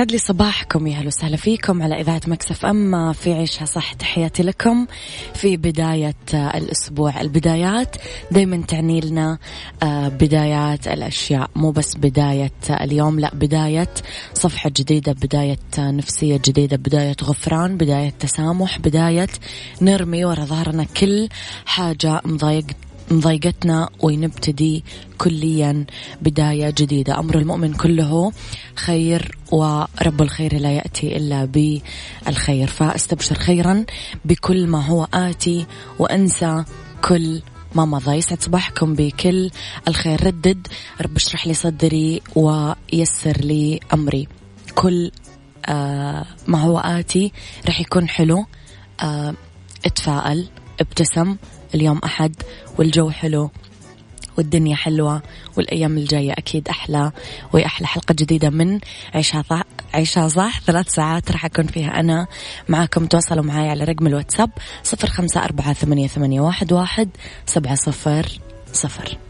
يسعد لي صباحكم يا أهلا وسهلا فيكم على إذاعة مكسف اما في عيشها صح تحياتي لكم في بداية الأسبوع. البدايات دائما تعني لنا آه، بدايات الأشياء مو بس بداية اليوم لا بداية صفحة جديدة بداية نفسية جديدة بداية غفران بداية تسامح بداية نرمي ورا ظهرنا كل حاجة مضايق مضايقتنا ونبتدي كليا بداية جديدة. أمر المؤمن كله خير ورب الخير لا يأتي إلا بالخير. فأستبشر خيرا بكل ما هو آتي وأنسى كل ما مضى. يسعد صباحكم بكل الخير. ردد رب اشرح لي صدري ويسر لي أمري. كل آه ما هو آتي رح يكون حلو. آه اتفائل ابتسم اليوم أحد والجو حلو والدنيا حلوة والأيام الجاية أكيد أحلى وأحلى حلقة جديدة من عيشها صح عيشها صح ثلاث ساعات راح أكون فيها أنا معاكم. تواصلوا معي على رقم الواتساب صفر خمسة أربعة ثمانية, واحد سبعة صفر صفر.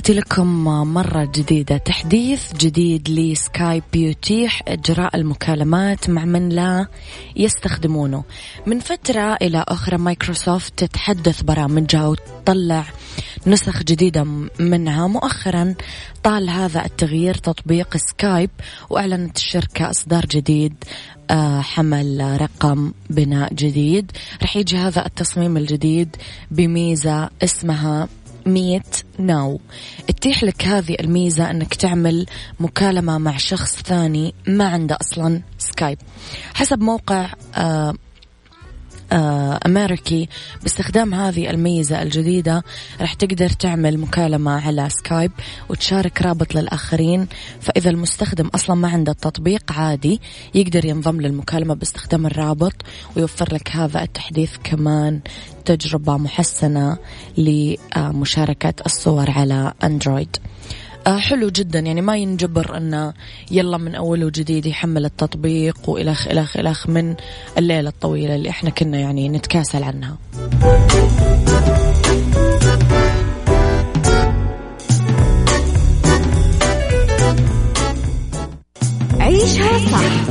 تحياتي لكم مرة جديدة. تحديث جديد لسكايب يتيح إجراء المكالمات مع من لا يستخدمونه. من فترة إلى أخرى مايكروسوفت تتحدث برامجها وتطلع نسخ جديدة منها. مؤخرا طال هذا التغيير تطبيق سكايب وأعلنت الشركة إصدار جديد آه، حمل رقم بناء جديد. رح يجي هذا التصميم الجديد بميزة اسمها Meet Now. تتيح لك هذه الميزة أنك تعمل مكالمة مع شخص ثاني ما عنده أصلا سكايب حسب موقع آه أمريكي. باستخدام هذه الميزة الجديدة راح تقدر تعمل مكالمة على سكايب وتشارك رابط للآخرين. فإذا المستخدم أصلا ما عنده التطبيق عادي يقدر ينضم للمكالمة باستخدام الرابط ويوفر لك هذا التحديث كمان تجربة محسنة لمشاركة الصور على أندرويد. آه حلو جدا يعني ما ينجبر انه يلا من أول وجديد يحمل التطبيق والخ الخ إلخ من الليلة الطويلة اللي إحنا كنا يعني نتكاسل عنها. عيشها صح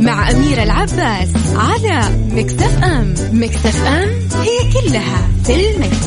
مع أميرة العباس على مكتف أم مكتف أم هي كلها في المكس.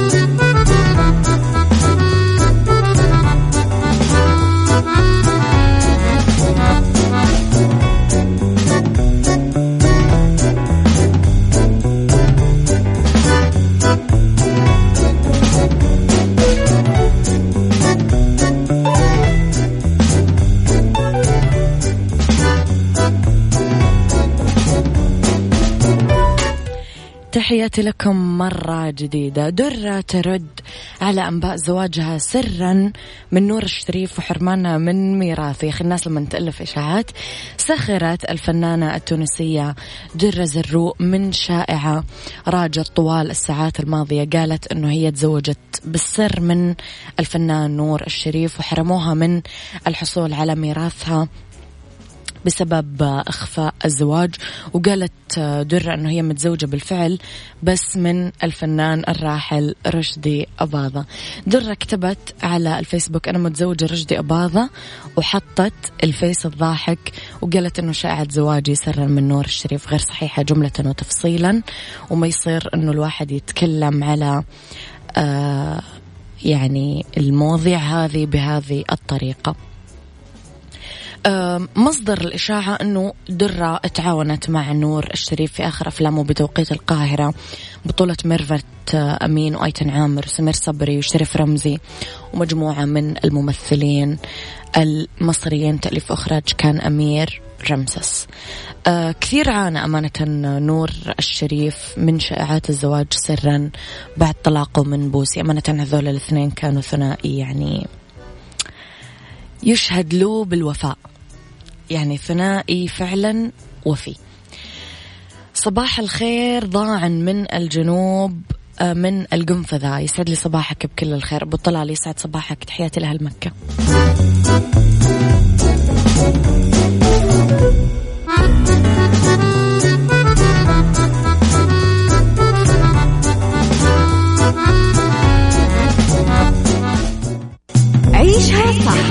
تحياتي لكم مرة جديدة. درة ترد على أنباء زواجها سرا من نور الشريف وحرمانها من ميراثه يا أخي الناس لما تألف إشاعات سخرت الفنانة التونسية درة زروق من شائعة راجت طوال الساعات الماضية. قالت أنه هي تزوجت بالسر من الفنان نور الشريف وحرموها من الحصول على ميراثها. بسبب إخفاء الزواج وقالت درة أنه هي متزوجة بالفعل بس من الفنان الراحل رشدي أباظة. درة كتبت على الفيسبوك أنا متزوجة رشدي أباظة وحطت الفيس الضاحك وقالت أنه شائعة زواجي سرا من نور الشريف غير صحيحة جملة وتفصيلا وما يصير أنه الواحد يتكلم على آه يعني المواضيع هذه بهذه الطريقة. مصدر الإشاعة أنه درة تعاونت مع نور الشريف في آخر أفلامه بتوقيت القاهرة. بطولة ميرفت آه، أمين وأيتن عامر وسمير صبري وشريف رمزي ومجموعة من الممثلين المصريين تأليف إخراج كان أمير رمسس أه كثير عانى أمانة نور الشريف من شائعات الزواج سرا بعد طلاقه من بوسي. أمانة هذول الاثنين كانوا ثنائي يعني يشهد له بالوفاء. يعني ثنائي فعلا وفي. صباح الخير ضاع من الجنوب آه، من القنفذة. يسعد لي صباحك بكل الخير. أبو طلال يسعد صباحك. تحياتي لأهل مكة. عيشها صح.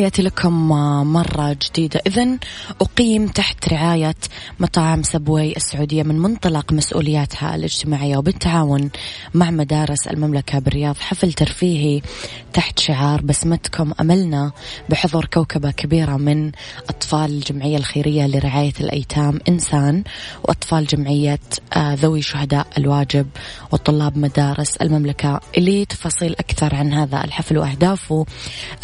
تحياتي لكم مرة جديدة. إذا أقيم تحت رعاية مطاعم سبوي السعودية من منطلق مسؤولياتها الاجتماعية وبالتعاون مع مدارس المملكة بالرياض. حفل ترفيهي تحت شعار بسمتكم أملنا بحضور كوكبة كبيرة من أطفال الجمعية الخيرية لرعاية الأيتام إنسان وأطفال جمعية آه، ذوي شهداء الواجب وطلاب مدارس المملكة. لتفاصيل أكثر عن هذا الحفل وأهدافه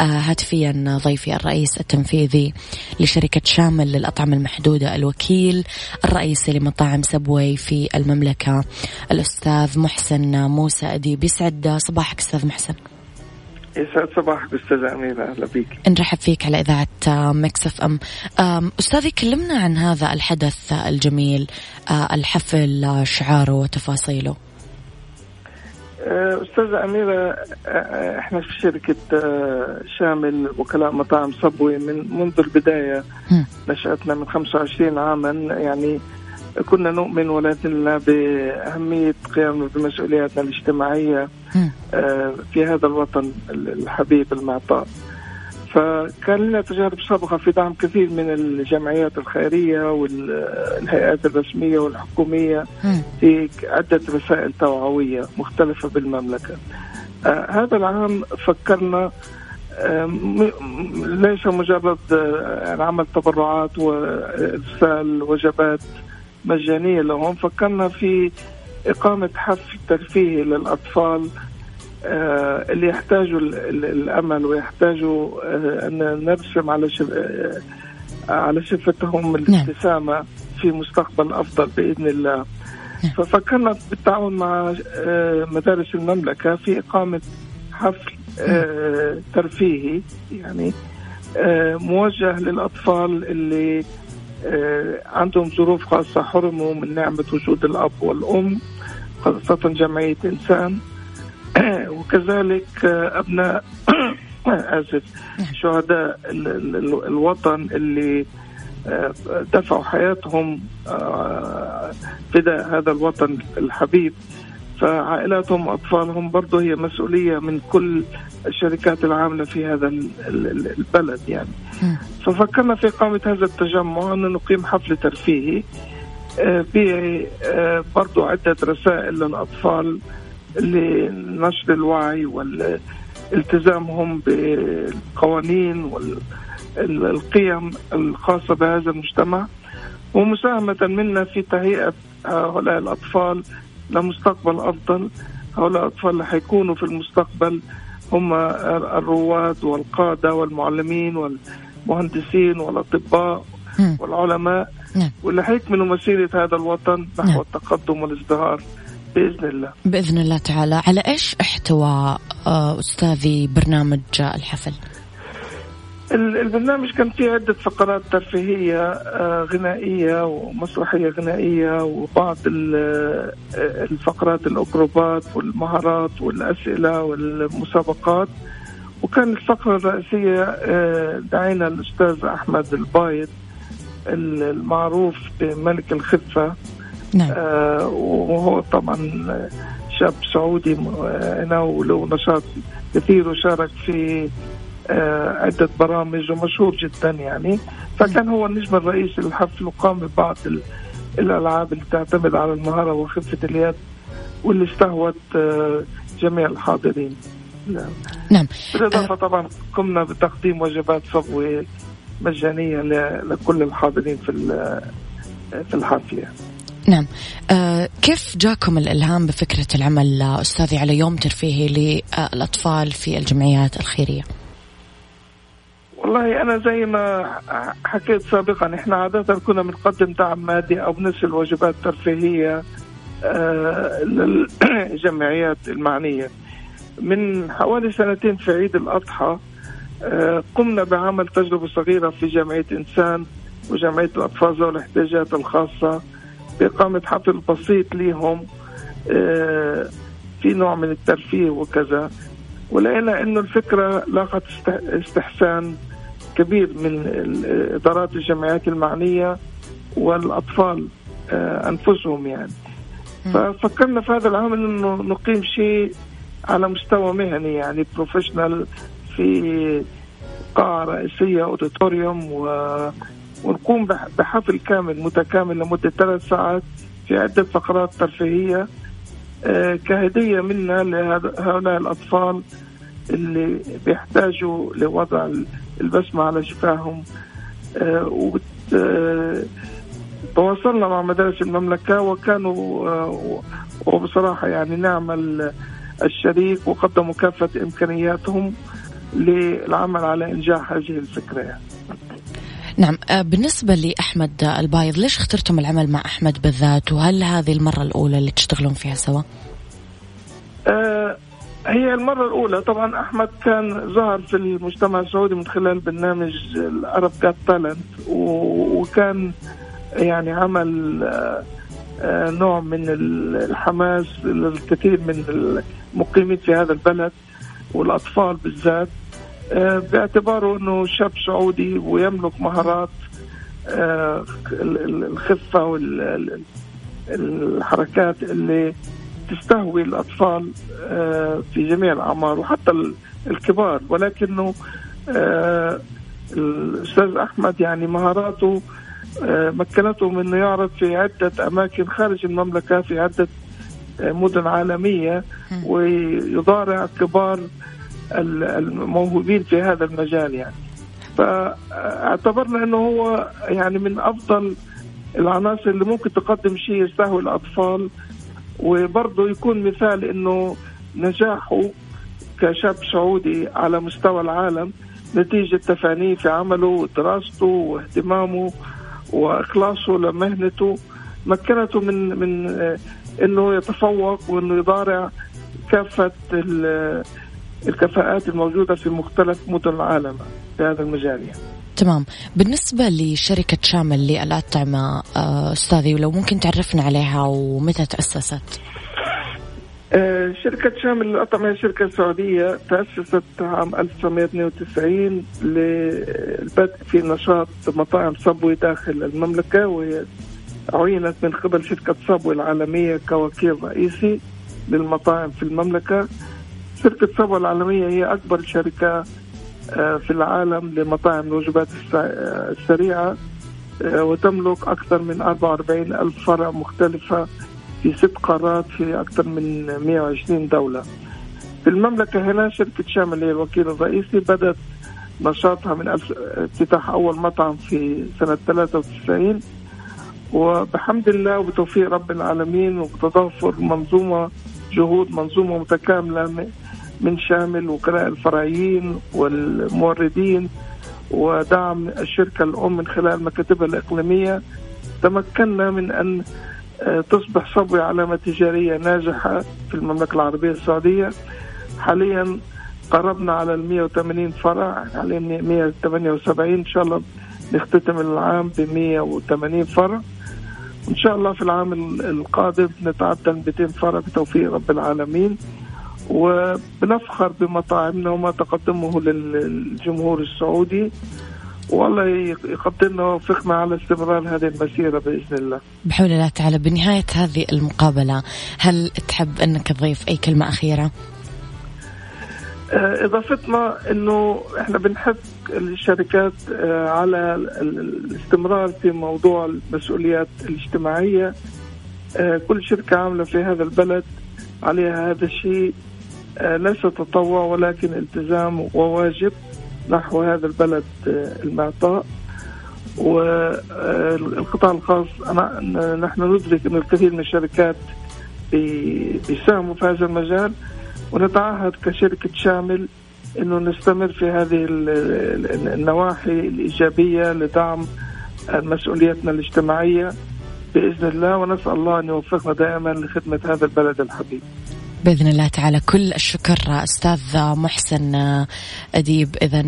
آه، هاتفيا ضيفي الرئيس التنفيذي لشركة شامل للأطعمة المحدودة الوكيل الرئيسي لمطاعم Subway في المملكة الأستاذ محسن موسى أديب يسعد صباحك أستاذ محسن. يسعد صباحك أستاذة أميرة أهلا بك نرحب فيك على إذاعة Mix FM أستاذي كلمنا عن هذا الحدث الجميل آه، الحفل شعاره وتفاصيله. آه، أستاذة أميرة آه، إحنا في شركة شامل وكلاء مطاعم Subway من منذ البداية. نشأتنا من 25 عاما. يعني كنا نؤمن ولكن بأهمية قيام بمسؤولياتنا الاجتماعية آه، في هذا الوطن الحبيب المعطاء. فكان لنا تجارب سابقة في دعم كثير من الجمعيات الخيرية والهيئات الرسمية والحكومية في عدة رسائل توعوية مختلفة بالمملكة. آه هذا العام فكرنا ليس مجرد آه عمل تبرعات وإرسال وجبات مجانية لهم فكرنا في إقامة حفل ترفيهي للأطفال آه اللي يحتاجوا الأمل ويحتاجوا آه أن نرسم على. آه على شفتهم نعم. في مستقبل أفضل بإذن الله نعم. ففكرنا بالتعاون مع آه مدارس المملكة في إقامة حفل آه نعم. ترفيهي يعني آه موجه للأطفال اللي آه، عندهم ظروف خاصة حرموا من نعمة وجود الأب والأم خاصة جمعية إنسان وكذلك آه، أبناء آسف شهداء الوطن اللي آه، دفعوا حياتهم فداء هذا الوطن الحبيب. فعائلاتهم وأطفالهم برضه هي مسؤولية من كل الشركات العاملة في هذا البلد يعني. ففكرنا في إقامة هذا التجمع أن نقيم حفل ترفيهي آه، به آه، برضو عدة رسائل للأطفال لنشر الوعي والالتزامهم بالقوانين والقيم الخاصة بهذا المجتمع ومساهمة منا في تهيئة هؤلاء الأطفال لمستقبل أفضل هؤلاء الأطفال اللي حيكونوا في المستقبل هم الرواد والقادة والمعلمين والمهندسين والأطباء والعلماء نعم. واللي حيكملوا مسيرة هذا الوطن نحو نعم. التقدم والازدهار بإذن الله. بإذن الله تعالى. على إيش احتوى آه، أستاذي برنامج الحفل؟ البرنامج كان فيه عدة فقرات ترفيهية آه، غنائية ومسرحية غنائية وبعض آه، الفقرات الأكروبات والمهارات والأسئلة والمسابقات. وكان الفقرة الرئيسية دعينا الأستاذ أحمد البايد المعروف بملك الخفة نعم. وهو طبعا شاب سعودي هنا وله نشاط كثير وشارك في آه، عدة برامج ومشهور جدا يعني. فكان هو النجم الرئيسي للحفل وقام ببعض الألعاب اللي تعتمد على المهارة وخفة اليد واللي استهوت آه، جميع الحاضرين. نعم. نعم. بالإضافة آه. طبعا قمنا بتقديم وجبات صبوة مجانية لكل الحاضرين في في الحفلة نعم. آه كيف جاكم الإلهام بفكرة العمل أستاذي على يوم ترفيهي للأطفال في الجمعيات الخيرية؟ والله أنا زي ما حكيت سابقا إحنا عادة كنا بنقدم دعم مادي أو بنرسل وجبات ترفيهية آه، للجمعيات المعنية. من حوالي سنتين في عيد الأضحى آه، قمنا بعمل تجربة صغيرة في جمعيه إنسان وجمعيه الأطفال ذوي الاحتياجات الخاصة. بإقامة حفل بسيط لهم آه، في نوع من الترفيه وكذا. ولقينا إنه الفكرة لاقت استحسان كبير من إدارات الجمعيات المعنية والأطفال آه، أنفسهم يعني. ففكرنا في هذا العمل إنه نقيم شيء على مستوى مهني يعني professional في قاعة رئيسية auditorium و... ونقوم بحفل كامل متكامل لمدة ثلاث ساعات في عدة فقرات ترفيهية آه، كهدية منا لهؤلاء الأطفال اللي بيحتاجوا لوضع البسمة على شفاهم آه، آه، تواصلنا مع مدارس المملكة وكانوا وبصراحة يعني نعمل الشريك وقدموا كافة إمكانياتهم للعمل على إنجاح هذه الفكرة يعني. نعم بالنسبة لأحمد البايض ليش اخترتم العمل مع أحمد بالذات؟ وهل هذه المرة الأولى اللي تشتغلون فيها سوا؟ أه هي المرة الأولى. طبعا أحمد كان ظهر في المجتمع السعودي من خلال برنامج العرب جات تالنت وكان يعني آه، آه، نوع من الحماس للكثير من المقيمين في هذا البلد والأطفال بالذات. آه، باعتباره أنه شاب سعودي ويملك مهارات الخفة والحركات اللي تستهوي الأطفال آه، في جميع الأعمار وحتى الكبار. ولكنه آه، الأستاذ أحمد يعني مهاراته آه، مكنته من إنه يعرض في عدة أماكن خارج المملكة في عدة مدن عالمية ويضارع كبار الموهوبين في هذا المجال يعني. فاعتبرنا إنه هو يعني من أفضل العناصر اللي ممكن تقدم شيء يستهوي الأطفال وبرضه يكون مثال إنه نجاحه كشاب سعودي على مستوى العالم نتيجة تفانيه في عمله ودراسته واهتمامه وإخلاصه لمهنته مكنته من من إنه يتفوق وإنه يضارع كافة الكفاءات الموجودة في مختلف مدن العالم في هذا المجال يعني. تمام. بالنسبة لشركة شامل للأطعمة آه، أستاذي ولو ممكن تعرفنا عليها ومتى تأسست؟ آه، شركة شامل للأطعمة هي شركة سعودية تأسست عام 1992 للبدء في نشاط مطاعم صبوي داخل المملكة وعينت من قبل شركة صبوي العالمية كوكيل رئيسي للمطاعم في المملكة. شركة صبوي العالمية هي أكبر شركة آه، في العالم لمطاعم الوجبات السريعة آه، وتملك أكثر من 44 ألف فرع مختلفة في ست قارات في أكثر من 120 دولة. في المملكة هنا شركة شامل هي الوكيل الرئيسي بدأت نشاطها من افتتاح أول مطعم في سنة 93 وبحمد الله وبتوفيق رب العالمين وبتضافر منظومة جهود منظومة متكاملة من شامل وكلاء الفرعيين والموردين ودعم الشركة الأم من خلال مكاتبها الإقليمية. تمكنا من أن آه، تصبح صبوة علامة تجارية ناجحة في المملكة العربية السعودية. حاليا قربنا على ال 180 فرع حاليا 178 إن شاء الله نختتم العام ب 180 فرع. إن شاء الله في العام القادم نتعدى 200 فرع بتوفيق رب العالمين. وبنفخر بمطاعمنا وما تقدمه للجمهور السعودي. والله يقدرنا ويوفقنا على استمرار هذه المسيرة بإذن الله. بحول الله تعالى بنهاية هذه المقابلة هل تحب أنك تضيف أي كلمة أخيرة؟ آه، إضافتنا إنه إحنا بنحث الشركات آه، على الاستمرار في موضوع المسؤوليات الاجتماعية. آه، كل شركة عاملة في هذا البلد عليها هذا الشيء. ليس تطوع ولكن التزام وواجب نحو هذا البلد المعطاء والقطاع الخاص نحن ندرك أن الكثير من الشركات بيساهموا في هذا المجال ونتعهد كشركة شامل إنه نستمر في هذه النواحي الإيجابية لدعم مسؤوليتنا الاجتماعية بإذن الله ونسأل الله أن يوفقنا دائما لخدمة هذا البلد الحبيب. بإذن الله تعالى. كل الشكر أستاذ محسن أديب اذا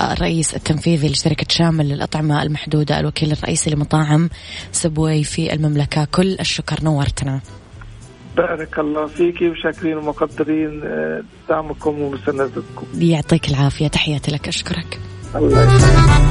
الرئيس التنفيذي لشركة شامل للأطعمة المحدودة الوكيل الرئيسي لمطاعم سبوي في المملكة. كل الشكر نورتنا. بارك الله فيك وشاكرين ومقدرين آه، دعمكم ومساندتكم. يعطيك العافية. تحياتي لك. أشكرك. الله يسلمك.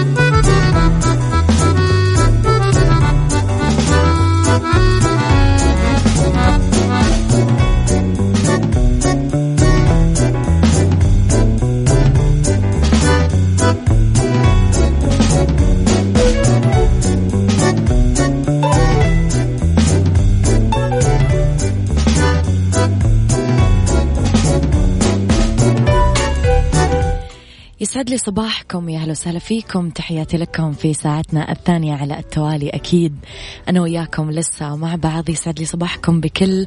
يسعد لي صباحكم يا أهلا وسهلا فيكم. تحياتي لكم في ساعتنا الثانية على التوالي. أكيد أنا وياكم لسه مع بعض. يسعد لي صباحكم بكل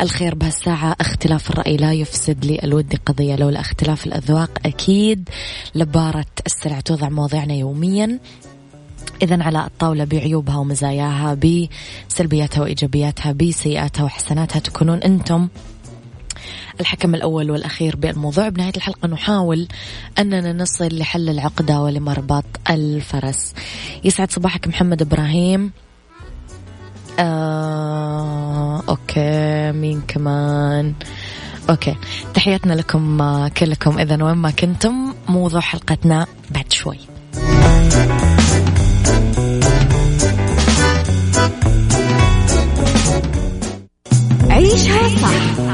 الخير بهالساعة. اختلاف الرأي لا يفسد لي الود قضية لولا اختلاف الأذواق. أكيد لبارة السلع توضع مواضيعنا يوميا. إذا على الطاولة بعيوبها ومزاياها بسلبياتها وإيجابياتها بسيئاتها وحسناتها تكونون أنتم الحكم الأول والأخير بالموضوع بنهاية الحلقة نحاول أننا نصل لحل العقدة ولمربط الفرس. يسعد صباحك محمد إبراهيم. آه، okay مين كمان؟ okay تحياتنا لكم آه، كلكم. إذا وين ما كنتم موضوع حلقتنا بعد شوي. عيشها صح.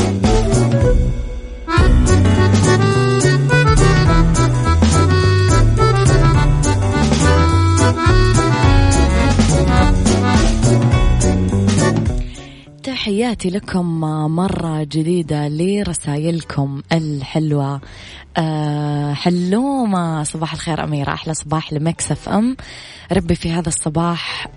تحياتي لكم مرة جديدة لرسائلكم الحلوة. أه حلومة. صباح الخير أميرة. أحلى صباح لمكسف أم. ربي في هذا الصباح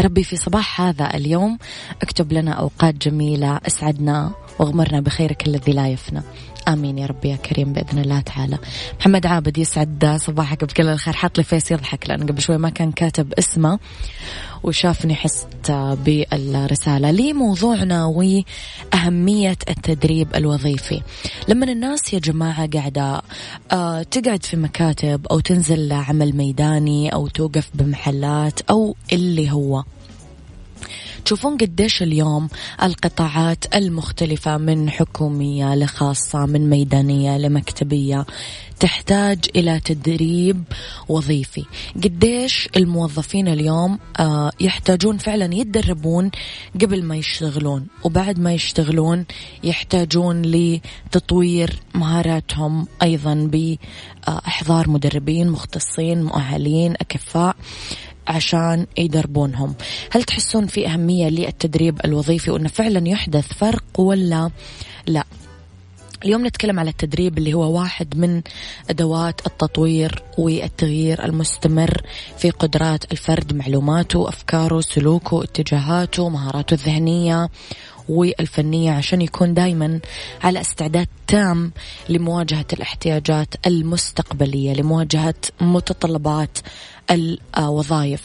ربي في صباح هذا اليوم. اكتب لنا أوقات جميلة اسعدنا. وأغمرنا بخيرك الذي لا يفنى. آمين يا رب يا كريم بإذن الله تعالى. محمد عابد يسعد صباحك بكل الخير. حاط لي فيس يضحك لأن قبل شوي ما كان كاتب اسمه وشافني حست بالرسالة. لي موضوعنا وأهمية التدريب الوظيفي. لما الناس يا جماعة قاعدة آه، تقعد في مكاتب أو تنزل عمل ميداني أو توقف بمحلات أو اللي هو. تشوفون قديش اليوم القطاعات المختلفة من حكومية لخاصة من ميدانية لمكتبية. تحتاج إلى تدريب وظيفي. قديش الموظفين اليوم آه، يحتاجون فعلا يتدربون قبل ما يشتغلون وبعد ما يشتغلون يحتاجون لتطوير مهاراتهم أيضا بإحضار مدربين مختصين مؤهلين أكفاء. عشان يدربونهم. هل تحسون في أهمية للتدريب الوظيفي وأنه فعلا يحدث فرق ولا لا؟ اليوم نتكلم على التدريب اللي هو واحد من أدوات التطوير والتغيير المستمر في قدرات الفرد معلوماته أفكاره سلوكه اتجاهاته مهاراته الذهنية والفنيه عشان يكون دائما على استعداد تام لمواجهة الاحتياجات المستقبلية لمواجهة متطلبات الوظائف.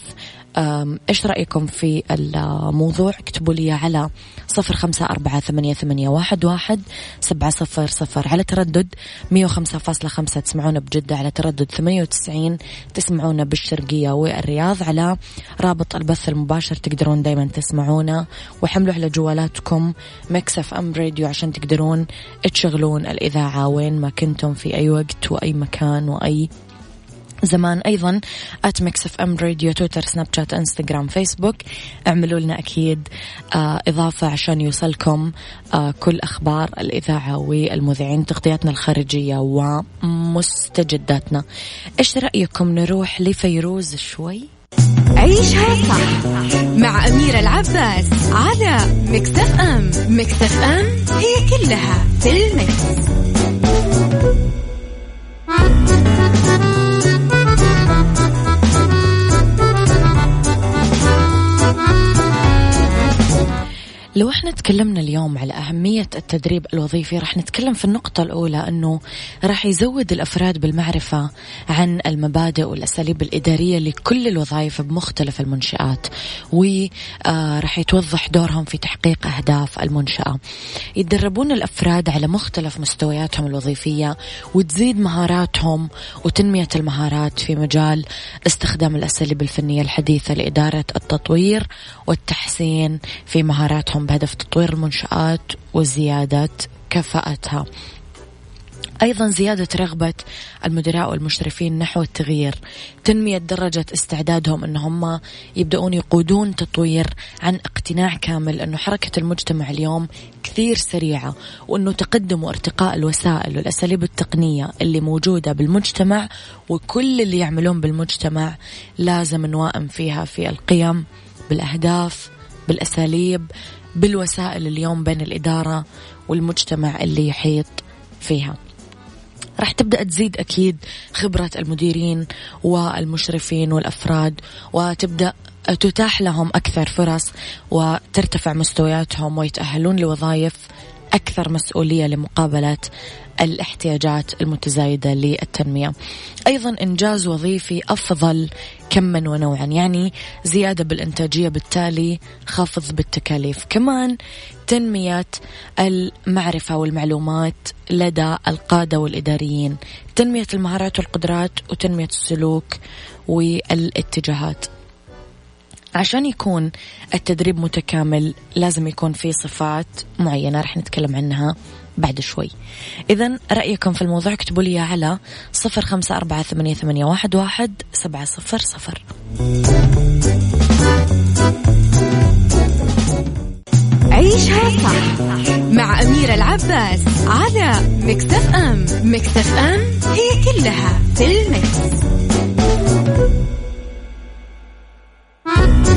إيش رأيكم في الموضوع؟ اكتبوا لي على صفر خمسة أربعة ثمانية, ثمانية واحد, واحد سبعة صفر صفر على تردد مية وخمسة فاصلة خمسة تسمعونا بجدة على تردد ثمانية وتسعين تسمعونا بالشرقية والرياض على رابط البث المباشر تقدرون دايما تسمعونا وحملوا على جوالاتكم Mix FM Radio عشان تقدرون تشغلون الإذاعة وين ما كنتم في أي وقت وأي مكان وأي زمان أيضا at FM Radio تويتر سناب شات انستغرام فيسبوك اعملوا لنا أكيد آه إضافة عشان يوصلكم آه كل أخبار الإذاعة والمذيعين تغطياتنا الخارجية ومستجداتنا. إيش رأيكم نروح لفيروز شوي؟ عيشها صح مع أميرة العباس على M. Mix FM هي كلها في ال mix. لو إحنا تكلمنا اليوم على أهمية التدريب الوظيفي راح نتكلم في النقطة الأولى أنه راح يزود الأفراد بالمعرفة عن المبادئ والأساليب الإدارية لكل الوظائف بمختلف المنشآت وراح يتوضح دورهم في تحقيق أهداف المنشأة. يتدربون الأفراد على مختلف مستوياتهم الوظيفية وتزيد مهاراتهم وتنمية المهارات في مجال استخدام الأساليب الفنية الحديثة لإدارة التطوير والتحسين في مهاراتهم بهدف تطوير المنشآت وزيادة كفاءتها. أيضا زيادة رغبة المدراء والمشرفين نحو التغيير. تنمية درجة استعدادهم أن هم يبدأون يقودون تطوير عن اقتناع كامل أنه حركة المجتمع اليوم كثير سريعة وأنه تقدم وارتقاء الوسائل والأساليب التقنية اللي موجودة بالمجتمع وكل اللي يعملون بالمجتمع لازم نوائم فيها في القيم بالأهداف بالأساليب. بالوسائل اليوم بين الإدارة والمجتمع اللي يحيط فيها. راح تبدأ تزيد أكيد خبرة المديرين والمشرفين والأفراد وتبدأ تتاح لهم أكثر فرص وترتفع مستوياتهم ويتأهلون لوظائف أكثر مسؤولية لمقابلة الاحتياجات المتزايدة للتنمية. أيضا إنجاز وظيفي أفضل كما ونوعا يعني زيادة بالإنتاجية بالتالي خفض بالتكاليف. كمان تنمية المعرفة والمعلومات لدى القادة والإداريين. تنمية المهارات والقدرات وتنمية السلوك والاتجاهات. عشان يكون التدريب متكامل لازم يكون في صفات معينة رح نتكلم عنها بعد شوي. إذا رأيكم في الموضوع اكتبوا لي على صفر خمسة أربعة ثمانية, ثمانية واحد, واحد سبعة صفر صفر. عيشها صح مع أميرة العباس على مكتف أم. مكتف أم هي كلها في المكس. عشان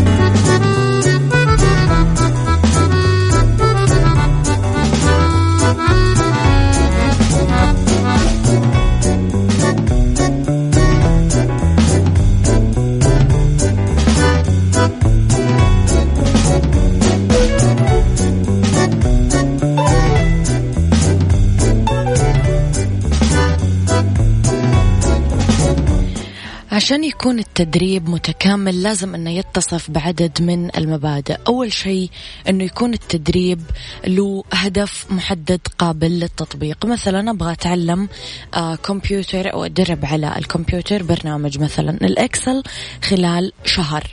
يكون التدريب متكامل لازم إنه يتصف بعدد من المبادئ، أول شيء إنه يكون التدريب له هدف محدد قابل للتطبيق، مثلا أبغى أتعلم آه كمبيوتر أو أدرب على الكمبيوتر برنامج مثلا الإكسل خلال شهر.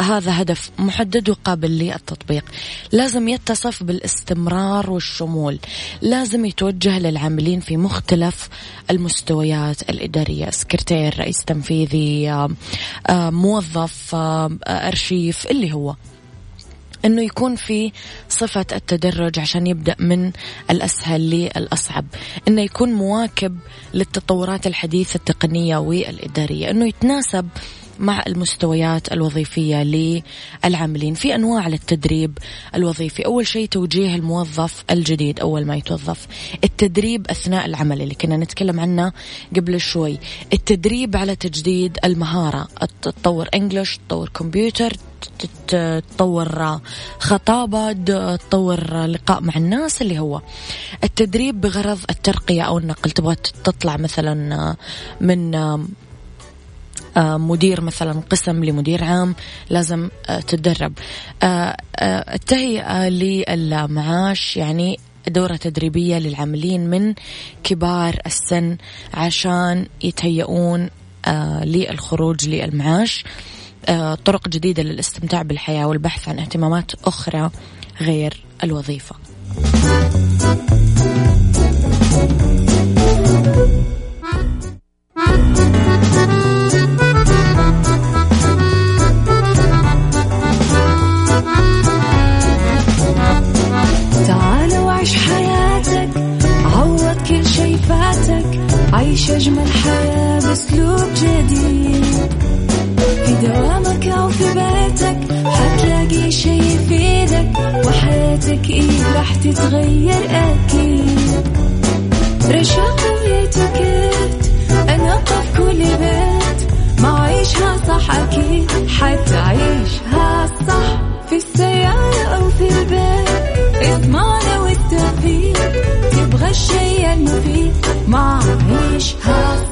هذا هدف محدد وقابل للتطبيق. لازم يتصف بالاستمرار والشمول. لازم يتوجه للعاملين في مختلف المستويات الإدارية. سكرتير رئيس تنفيذي موظف أرشيف اللي هو. إنه يكون في صفة التدرج عشان يبدأ من الأسهل للأصعب، إنه يكون مواكب للتطورات الحديثة التقنية والإدارية، إنه يتناسب مع المستويات الوظيفية للعاملين في أنواع للتدريب الوظيفي. أول شيء توجيه الموظف الجديد أول ما يتوظف. التدريب أثناء العمل اللي كنا نتكلم عنه قبل شوي. التدريب على تجديد المهارة. تطور إنجلش تطور كمبيوتر تطور خطابة تطور لقاء مع الناس اللي هو. التدريب بغرض الترقية أو النقل. تبغى تطلع مثلا من مدير مثلا قسم لمدير عام لازم آه، تتدرب آه، التهيئة للمعاش يعني دورة تدريبية للعاملين من كبار السن عشان يتهيئون للخروج للمعاش طرق جديدة للاستمتاع بالحياة والبحث عن اهتمامات أخرى غير الوظيفة. تتغير أكيد. رشاق ويتوكيت أنا في كل بيت. ما عيشها صح أكيد. حتعيشها صح في السيارة أو في البيت. اسمعنا والتوفيق. تبغى الشي المفيد. ما عيشها صح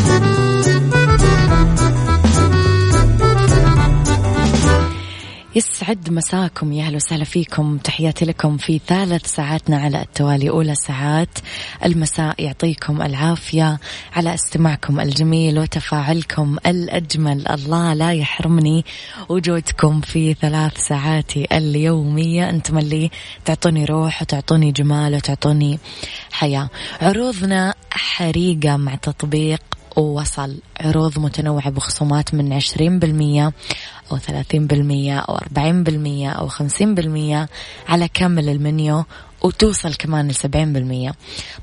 يسعد مساكم. يا أهلا وسهلا فيكم. تحياتي لكم في ثالث ساعاتنا على التوالي. أولى ساعات المساء يعطيكم العافية على استماعكم الجميل وتفاعلكم الأجمل. الله لا يحرمني وجودكم في ثلاث ساعاتي اليومية. أنتم اللي تعطوني روح وتعطوني جمال وتعطوني حياة. عروضنا حريقة مع تطبيق ووصل عروض متنوعة بخصومات من عشرين بالمية أو ثلاثين بالمية أو أربعين بالمية أو خمسين بالمية على كامل المنيو وتوصل كمان لسبعين بالمية.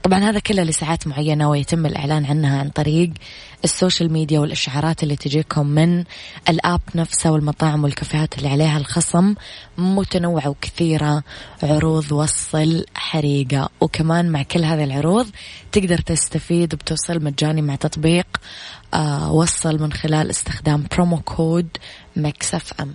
طبعا هذا كله لساعات معينة ويتم الإعلان عنها عن طريق ال social media والإشعارات اللي تجيكم من ال app نفسه والمطاعم والكافيهات اللي عليها الخصم. متنوعة وكثيرة عروض وصل حريقة. وكمان مع كل هذه العروض تقدر تستفيد بتوصيل مجاني مع تطبيق آه وصل من خلال استخدام promo code Mix FM.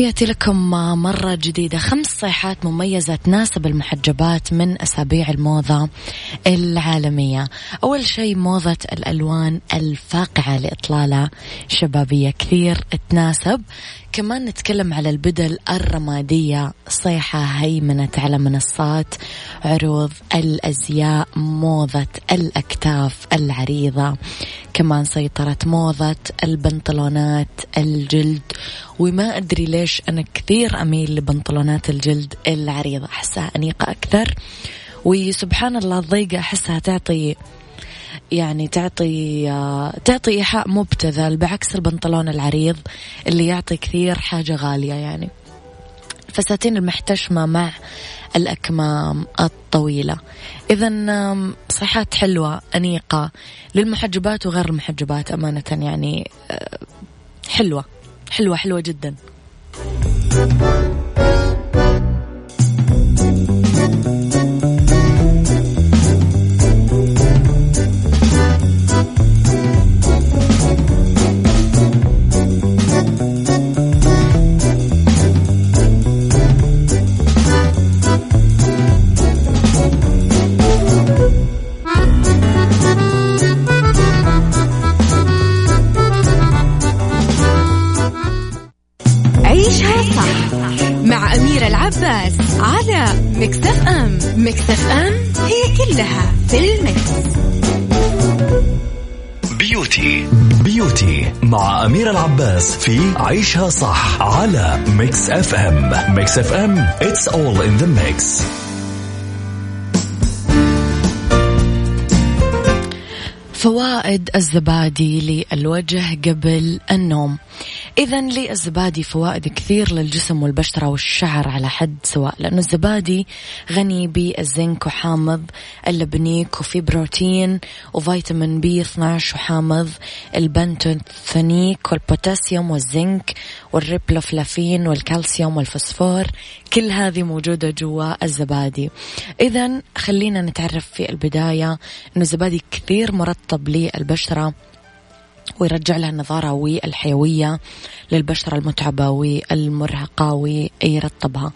تحياتي لكم مرة جديدة. خمس صيحات مميزة تناسب المحجبات من أسابيع الموضة العالمية. أول شيء موضة الألوان الفاقعة لإطلالة شبابية. كثير تناسب. كمان نتكلم على البدل الرمادية. صيحة هيمنت على منصات عروض الأزياء موضة الأكتاف العريضة. كمان سيطرت موضة البنطلونات الجلد وما أدري ليش أنا كثير أميل لبنطلونات الجلد العريضة أحسها أنيقة أكثر وسبحان الله الضيقة أحسها تعطي يعني تعطي تعطي إيحاء مبتذل بعكس البنطلون العريض اللي يعطي كثير حاجة غالية يعني. فساتين المحتشمة مع الأكمام الطويلة. إذا صحات حلوة أنيقة للمحجبات وغير المحجبات أمانة يعني آه، حلوة حلوة حلوة جدا. العباس في عيشها صح على Mix F M Mix FM it's all in the mix. فوائد الزبادي للوجه قبل النوم. إذا للزبادي فوائد كثير للجسم والبشرة والشعر على حد سواء لأنه الزبادي غني بالزنك وحامض اللبنيك وفي بروتين وفيتامين B 12 وحامض البانتوثنيك والبوتاسيوم والزنك والريبلوفلافين والكالسيوم والفوسفور كل هذه موجودة جوا الزبادي. إذا خلينا نتعرف في البداية أنه الزبادي كثير مرطب للبشرة ويرجع لها النضارة والحيوية للبشرة المتعبة والمرهقة ويرطبها.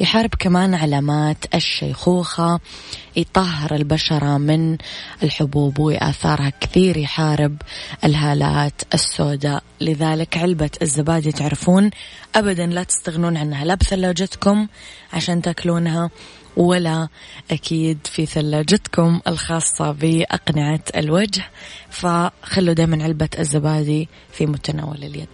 يحارب كمان علامات الشيخوخة يطهر البشرة من الحبوب وآثارها. كثير يحارب الهالات السوداء. لذلك علبة الزبادي تعرفون أبدا لا تستغنون عنها. لا بثلاجتكم عشان تأكلونها. ولا أكيد في ثلاجتكم الخاصة بأقنعة الوجه. فخلوا دائما علبة الزبادي في متناول اليد.